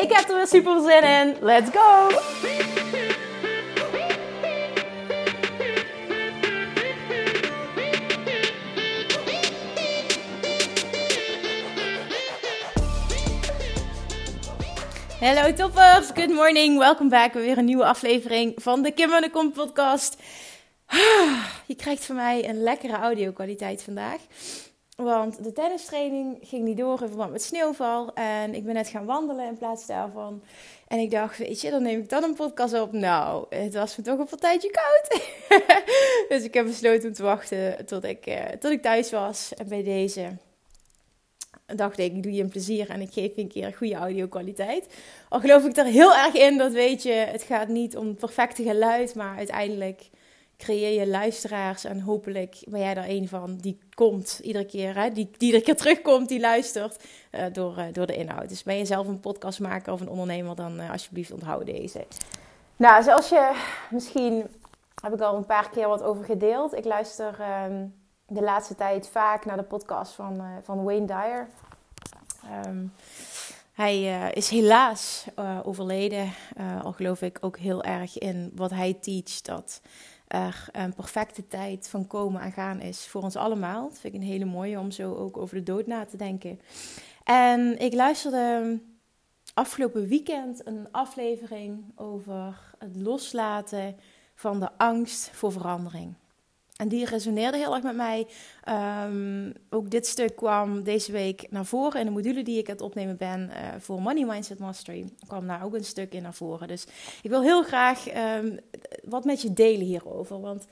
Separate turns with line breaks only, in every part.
Ik heb er weer super zin in. Let's go! Hallo toppers, good morning, welkom bij weer een nieuwe aflevering van de Kim de Kom podcast. Je krijgt van mij een lekkere audio kwaliteit vandaag. Want de tennistraining ging niet door in verband met sneeuwval. En ik ben net gaan wandelen in plaats daarvan. En ik dacht, weet je, dan neem ik dan een podcast op. Nou, het was me toch een partijtje koud. dus ik heb besloten om te wachten tot ik, uh, tot ik thuis was. En bij deze dacht ik, ik doe je een plezier en ik geef je een keer goede audio kwaliteit. Al geloof ik er heel erg in, dat weet je, het gaat niet om perfecte geluid, maar uiteindelijk creëer je luisteraars en hopelijk ben jij er een van die komt iedere keer, hè, die, die iedere keer terugkomt, die luistert uh, door, uh, door de inhoud. Dus ben je zelf een podcastmaker of een ondernemer, dan uh, alsjeblieft onthoud deze. Nou, zoals je misschien heb ik al een paar keer wat over gedeeld. Ik luister um, de laatste tijd vaak naar de podcast van, van Wayne Dyer. Um, hij is helaas overleden. Al geloof ik ook heel erg in wat hij teacht. Dat er een perfecte tijd van komen en gaan is voor ons allemaal. Dat vind ik een hele mooie om zo ook over de dood na te denken. En ik luisterde afgelopen weekend een aflevering over het loslaten van de angst voor verandering. En die resoneerde heel erg met mij. Um, ook dit stuk kwam deze week naar voren in de module die ik aan het opnemen ben uh, voor Money Mindset Mastery. kwam daar ook een stuk in naar voren. Dus ik wil heel graag um, wat met je delen hierover. Want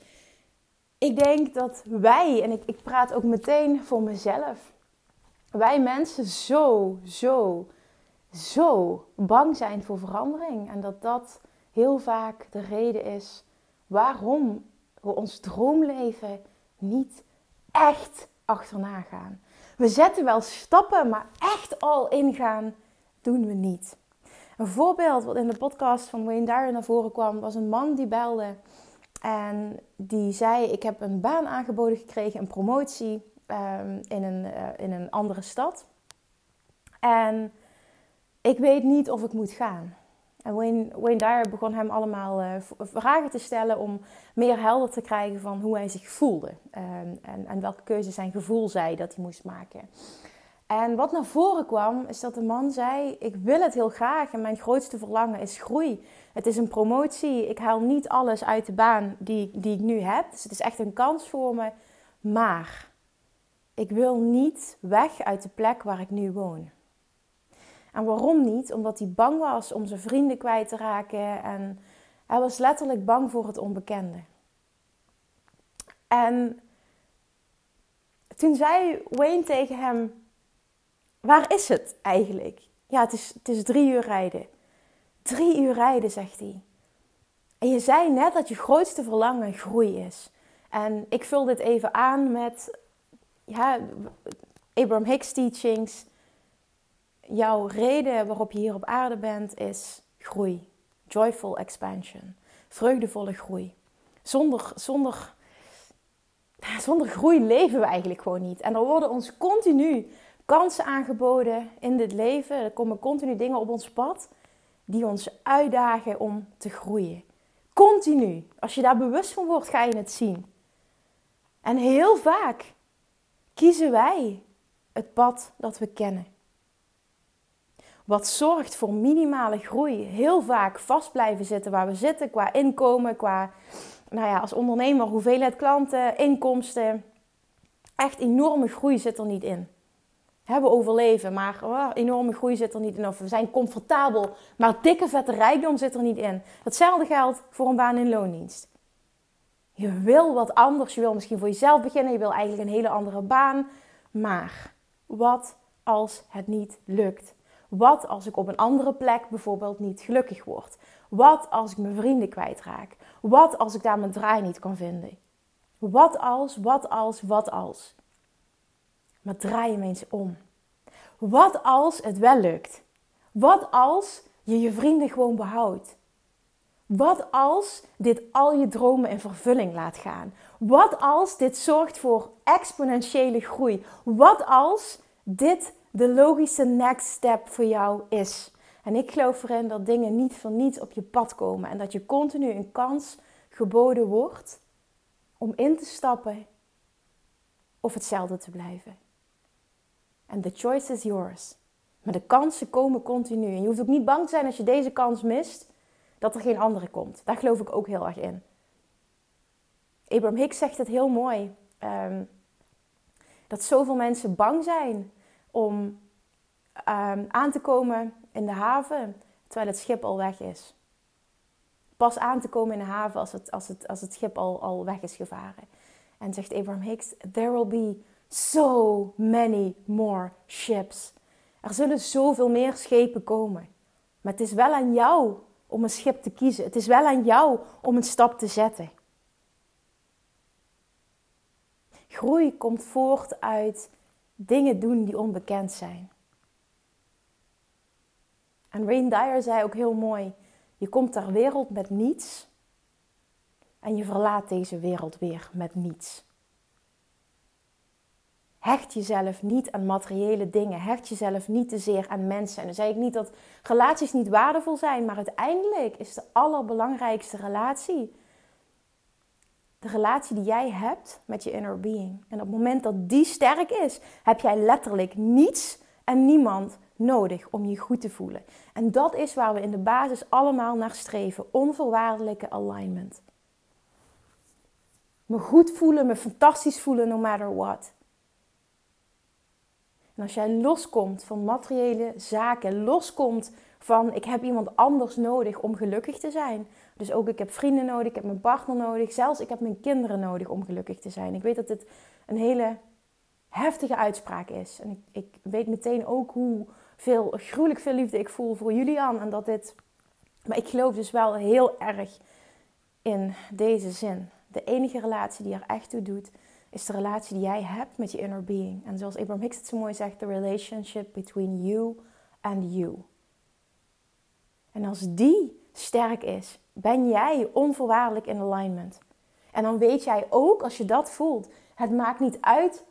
ik denk dat wij, en ik, ik praat ook meteen voor mezelf, wij mensen zo, zo, zo bang zijn voor verandering. En dat dat heel vaak de reden is waarom we ons droomleven niet echt achterna gaan. We zetten wel stappen, maar echt al ingaan doen we niet. Een voorbeeld wat in de podcast van Wayne Dyer naar voren kwam, was een man die belde en die zei: Ik heb een baan aangeboden gekregen, een promotie um, in, een, uh, in een andere stad. En ik weet niet of ik moet gaan. En Wayne, Wayne Dyer begon hem allemaal uh, vragen te stellen om meer helder te krijgen van hoe hij zich voelde. Um, en, en welke keuze zijn gevoel zei dat hij moest maken. En wat naar voren kwam, is dat de man zei: Ik wil het heel graag en mijn grootste verlangen is groei. Het is een promotie. Ik haal niet alles uit de baan die, die ik nu heb. Dus het is echt een kans voor me. Maar ik wil niet weg uit de plek waar ik nu woon. En waarom niet? Omdat hij bang was om zijn vrienden kwijt te raken. En hij was letterlijk bang voor het onbekende. En toen zei Wayne tegen hem: Waar is het eigenlijk? Ja, het is, het is drie uur rijden. Drie uur rijden, zegt hij. En je zei net dat je grootste verlangen groei is. En ik vul dit even aan met ja, Abraham Hicks teachings jouw reden waarop je hier op aarde bent is groei. Joyful expansion. Vreugdevolle groei. Zonder, zonder, zonder groei leven we eigenlijk gewoon niet. En er worden ons continu kansen aangeboden in dit leven. Er komen continu dingen op ons pad die ons uitdagen om te groeien. Continu. Als je daar bewust van wordt, ga je het zien. En heel vaak kiezen wij het pad dat we kennen. Wat zorgt voor minimale groei. Heel vaak vast blijven zitten waar we zitten qua inkomen, qua nou ja, als ondernemer hoeveelheid klanten, inkomsten. Echt enorme groei zit er niet in. We overleven, maar oh, enorme groei zit er niet in. Of we zijn comfortabel, maar dikke vette rijkdom zit er niet in. Hetzelfde geldt voor een baan in loondienst. Je wil wat anders, je wil misschien voor jezelf beginnen, je wil eigenlijk een hele andere baan. Maar wat als het niet lukt? Wat als ik op een andere plek bijvoorbeeld niet gelukkig word? Wat als ik mijn vrienden kwijtraak? Wat als ik daar mijn draai niet kan vinden? Wat als, wat als, wat als? Maar draai hem eens om. Wat als het wel lukt? Wat als je je vrienden gewoon behoudt? Wat als dit al je dromen in vervulling laat gaan? Wat als dit zorgt voor exponentiële groei? Wat als dit de logische next step voor jou is? En ik geloof erin dat dingen niet van niets op je pad komen en dat je continu een kans geboden wordt om in te stappen of hetzelfde te blijven. En the choice is yours. Maar de kansen komen continu. En je hoeft ook niet bang te zijn als je deze kans mist, dat er geen andere komt. Daar geloof ik ook heel erg in. Abraham Hicks zegt het heel mooi. Um, dat zoveel mensen bang zijn om um, aan te komen in de haven terwijl het schip al weg is. Pas aan te komen in de haven als het, als het, als het schip al, al weg is gevaren. En zegt Abraham Hicks: There will be so many more ships. Er zullen zoveel meer schepen komen. Maar het is wel aan jou om een schip te kiezen. Het is wel aan jou om een stap te zetten. Groei komt voort uit dingen doen die onbekend zijn. En Wayne Dyer zei ook heel mooi: je komt ter wereld met niets en je verlaat deze wereld weer met niets. Hecht jezelf niet aan materiële dingen. Hecht jezelf niet te zeer aan mensen. En dan zeg ik niet dat relaties niet waardevol zijn, maar uiteindelijk is de allerbelangrijkste relatie de relatie die jij hebt met je inner being. En op het moment dat die sterk is, heb jij letterlijk niets en niemand nodig om je goed te voelen. En dat is waar we in de basis allemaal naar streven: onvoorwaardelijke alignment. Me goed voelen, me fantastisch voelen, no matter what. En als jij loskomt van materiële zaken, loskomt van ik heb iemand anders nodig om gelukkig te zijn. Dus ook ik heb vrienden nodig, ik heb mijn partner nodig, zelfs ik heb mijn kinderen nodig om gelukkig te zijn. Ik weet dat dit een hele heftige uitspraak is. En ik, ik weet meteen ook hoe veel, gruwelijk veel liefde ik voel voor Julian. En dat dit. Maar ik geloof dus wel heel erg in deze zin. De enige relatie die er echt toe doet, is de relatie die jij hebt met je inner being. En zoals Abraham Hicks het zo mooi zegt, the relationship between you and you. En als die sterk is, ben jij onvoorwaardelijk in alignment. En dan weet jij ook, als je dat voelt, het maakt niet uit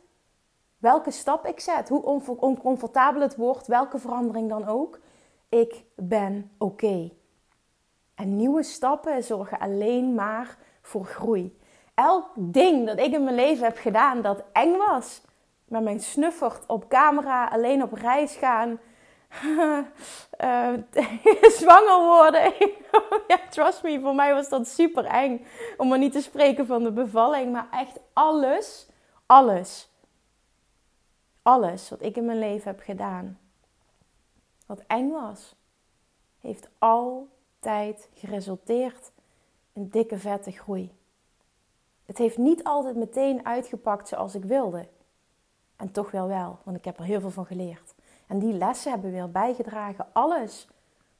welke stap ik zet, hoe oncomfortabel het wordt, welke verandering dan ook. Ik ben oké. En nieuwe stappen zorgen alleen maar voor groei. Elk ding dat ik in mijn leven heb gedaan dat eng was, met mijn snuffert op camera, alleen op reis gaan, uh, zwanger worden. ja, trust me, voor mij was dat super eng. Om maar niet te spreken van de bevalling. Maar echt alles, alles, alles wat ik in mijn leven heb gedaan, wat eng was, heeft altijd geresulteerd in dikke vette groei. Het heeft niet altijd meteen uitgepakt zoals ik wilde. En toch wel wel, want ik heb er heel veel van geleerd. En die lessen hebben weer bijgedragen, alles,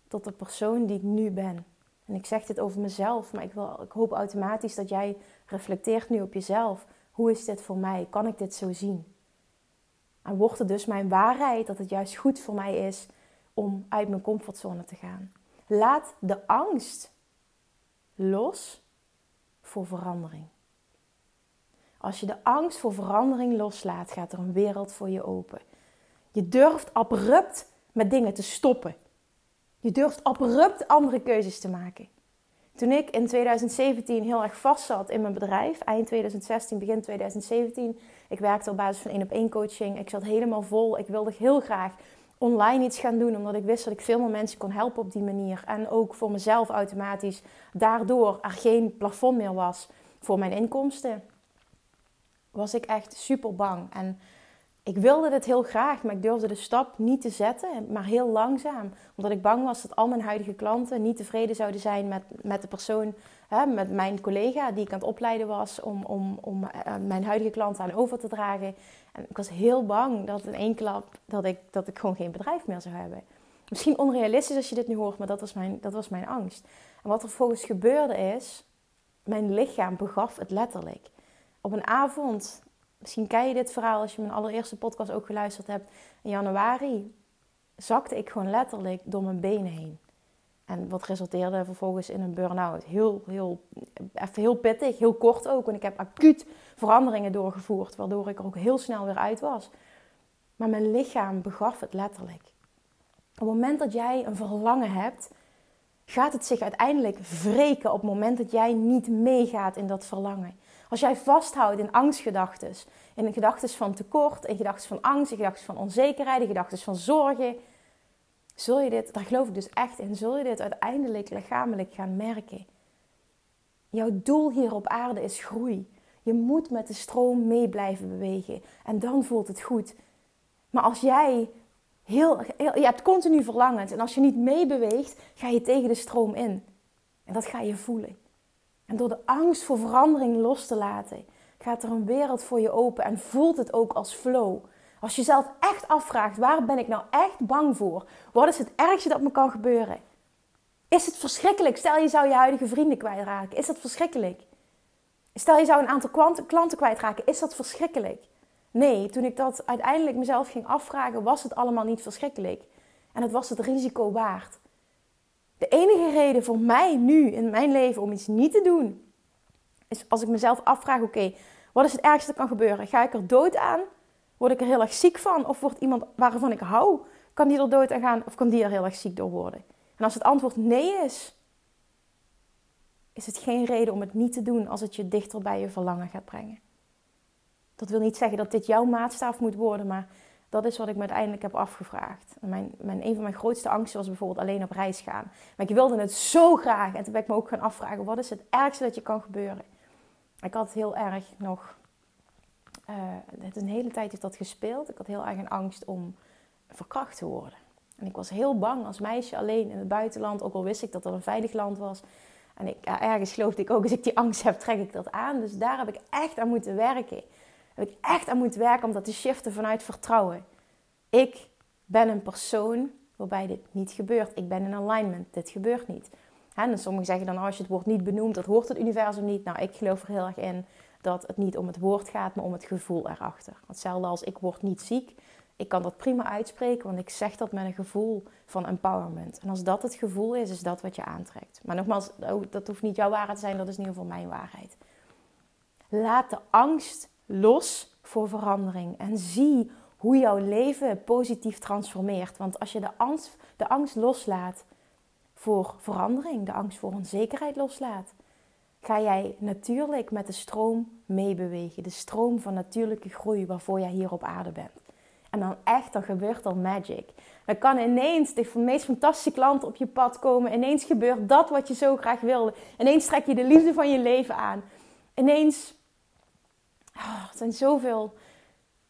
tot de persoon die ik nu ben. En ik zeg dit over mezelf, maar ik, wil, ik hoop automatisch dat jij reflecteert nu op jezelf. Hoe is dit voor mij? Kan ik dit zo zien? En wordt het dus mijn waarheid dat het juist goed voor mij is om uit mijn comfortzone te gaan? Laat de angst los voor verandering. Als je de angst voor verandering loslaat, gaat er een wereld voor je open. Je durft abrupt met dingen te stoppen. Je durft abrupt andere keuzes te maken. Toen ik in 2017 heel erg vast zat in mijn bedrijf, eind 2016, begin 2017, ik werkte op basis van één op één coaching. Ik zat helemaal vol. Ik wilde heel graag online iets gaan doen, omdat ik wist dat ik veel meer mensen kon helpen op die manier. En ook voor mezelf automatisch, daardoor er geen plafond meer was voor mijn inkomsten, was ik echt super bang. En ik wilde dit heel graag, maar ik durfde de stap niet te zetten, maar heel langzaam. Omdat ik bang was dat al mijn huidige klanten niet tevreden zouden zijn met, met de persoon, hè, met mijn collega die ik aan het opleiden was, om, om, om uh, mijn huidige klanten aan over te dragen. En ik was heel bang dat in één klap dat ik, dat ik gewoon geen bedrijf meer zou hebben. Misschien onrealistisch als je dit nu hoort, maar dat was mijn, dat was mijn angst. En wat er volgens gebeurde is, mijn lichaam begaf het letterlijk. Op een avond, misschien ken je dit verhaal als je mijn allereerste podcast ook geluisterd hebt. In januari zakte ik gewoon letterlijk door mijn benen heen. En wat resulteerde vervolgens in een burn-out. Heel, heel, even heel pittig, heel kort ook. Want ik heb acuut veranderingen doorgevoerd, waardoor ik er ook heel snel weer uit was. Maar mijn lichaam begaf het letterlijk. Op het moment dat jij een verlangen hebt, gaat het zich uiteindelijk wreken op het moment dat jij niet meegaat in dat verlangen. Als jij vasthoudt in angstgedachten, in gedachten van tekort, in gedachten van angst, in gedachten van onzekerheid, in gedachten van zorgen, zul je dit, daar geloof ik dus echt in, zul je dit uiteindelijk lichamelijk gaan merken. Jouw doel hier op aarde is groei. Je moet met de stroom mee blijven bewegen en dan voelt het goed. Maar als jij heel, je hebt continu verlangens en als je niet meebeweegt, ga je tegen de stroom in. En dat ga je voelen. En door de angst voor verandering los te laten, gaat er een wereld voor je open en voelt het ook als flow. Als je jezelf echt afvraagt, waar ben ik nou echt bang voor? Wat is het ergste dat me kan gebeuren? Is het verschrikkelijk? Stel je zou je huidige vrienden kwijtraken. Is dat verschrikkelijk? Stel je zou een aantal klanten kwijtraken. Is dat verschrikkelijk? Nee, toen ik dat uiteindelijk mezelf ging afvragen, was het allemaal niet verschrikkelijk. En het was het risico waard. De enige reden voor mij nu in mijn leven om iets niet te doen, is als ik mezelf afvraag: oké, wat is het ergste dat kan gebeuren? Ga ik er dood aan? Word ik er heel erg ziek van? Of wordt iemand waarvan ik hou, kan die er dood aan gaan? Of kan die er heel erg ziek door worden? En als het antwoord nee is, is het geen reden om het niet te doen als het je dichter bij je verlangen gaat brengen. Dat wil niet zeggen dat dit jouw maatstaf moet worden, maar dat is wat ik me uiteindelijk heb afgevraagd. mijn, mijn, een van mijn grootste angsten was bijvoorbeeld alleen op reis gaan. Maar ik wilde het zo graag. En toen ben ik me ook gaan afvragen: wat is het ergste dat je kan gebeuren? Ik had heel erg nog. Uh, een hele tijd heeft dat gespeeld. Ik had heel erg een angst om verkracht te worden. En ik was heel bang als meisje alleen in het buitenland. Ook al wist ik dat dat een veilig land was. En ik, ergens geloofde ik ook, als ik die angst heb, trek ik dat aan. Dus daar heb ik echt aan moeten werken ik echt aan moeten werken om dat te shiften vanuit vertrouwen. Ik ben een persoon waarbij dit niet gebeurt. Ik ben in alignment. Dit gebeurt niet. En sommigen zeggen dan als je het woord niet benoemt, dat hoort het universum niet. Nou, ik geloof er heel erg in dat het niet om het woord gaat, maar om het gevoel erachter. Hetzelfde als ik word niet ziek. Ik kan dat prima uitspreken, want ik zeg dat met een gevoel van empowerment. En als dat het gevoel is, is dat wat je aantrekt. Maar nogmaals, oh, dat hoeft niet jouw waarheid te zijn, dat is in ieder geval mijn waarheid. Laat de angst los voor verandering. En zie hoe jouw leven positief transformeert. Want als je de angst, de angst loslaat voor verandering, de angst voor onzekerheid loslaat, ga jij natuurlijk met de stroom meebewegen. De stroom van natuurlijke groei waarvoor jij hier op aarde bent. En dan echt, dan gebeurt er magic. Dan kan ineens de meest fantastische klant op je pad komen. Ineens gebeurt dat wat je zo graag wilde. Ineens trek je de liefde van je leven aan. Ineens Oh, er zijn zoveel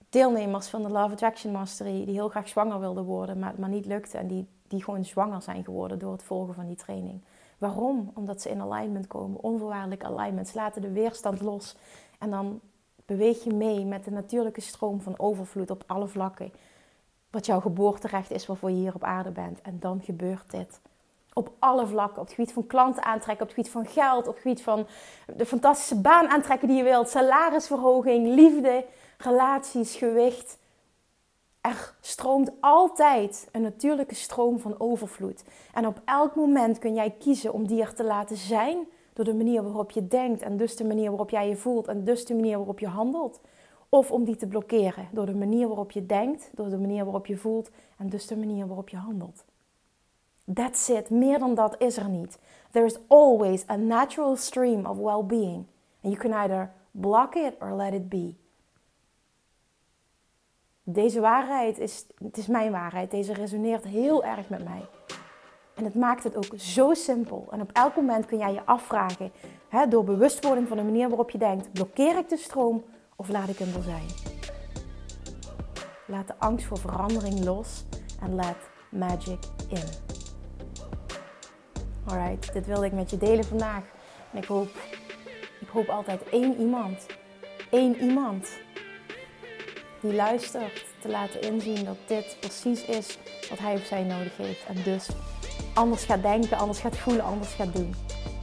deelnemers van de Love Attraction Mastery die heel graag zwanger wilden worden, maar maar niet lukte. En die, die gewoon zwanger zijn geworden door het volgen van die training. Waarom? Omdat ze in alignment komen, onvoorwaardelijk alignment. Ze laten de weerstand los. En dan beweeg je mee met de natuurlijke stroom van overvloed op alle vlakken. Wat jouw geboorterecht is waarvoor je hier op aarde bent. En dan gebeurt dit op alle vlakken. Op het gebied van klanten aantrekken, op het gebied van geld, op het gebied van de fantastische baan aantrekken die je wilt, salarisverhoging, liefde, relaties, gewicht. Er stroomt altijd een natuurlijke stroom van overvloed. En op elk moment kun jij kiezen om die er te laten zijn door de manier waarop je denkt en dus de manier waarop jij je voelt en dus de manier waarop je handelt. Of om die te blokkeren door de manier waarop je denkt, door de manier waarop je voelt en dus de manier waarop je handelt. That's it. Meer dan dat is er niet. There is always a natural stream of well-being. And you can either block it or let it be. Deze waarheid is, het is mijn waarheid. Deze resoneert heel erg met mij. En het maakt het ook zo simpel. En op elk moment kun jij je afvragen, hè, door bewustwording van de manier waarop je denkt, blokkeer ik de stroom of laat ik hem er zijn? Laat de angst voor verandering los en laat magic in. Alright, dit wilde ik met je delen vandaag. En ik hoop, ik hoop altijd één iemand, één iemand die luistert te laten inzien dat dit precies is wat hij of zij nodig heeft. En dus anders gaat denken, anders gaat voelen, anders gaat doen.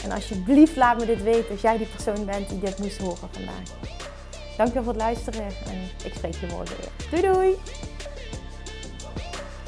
En alsjeblieft laat me dit weten als jij die persoon bent die dit moest horen vandaag. Dankjewel voor het luisteren en ik spreek je morgen weer. Doei doei!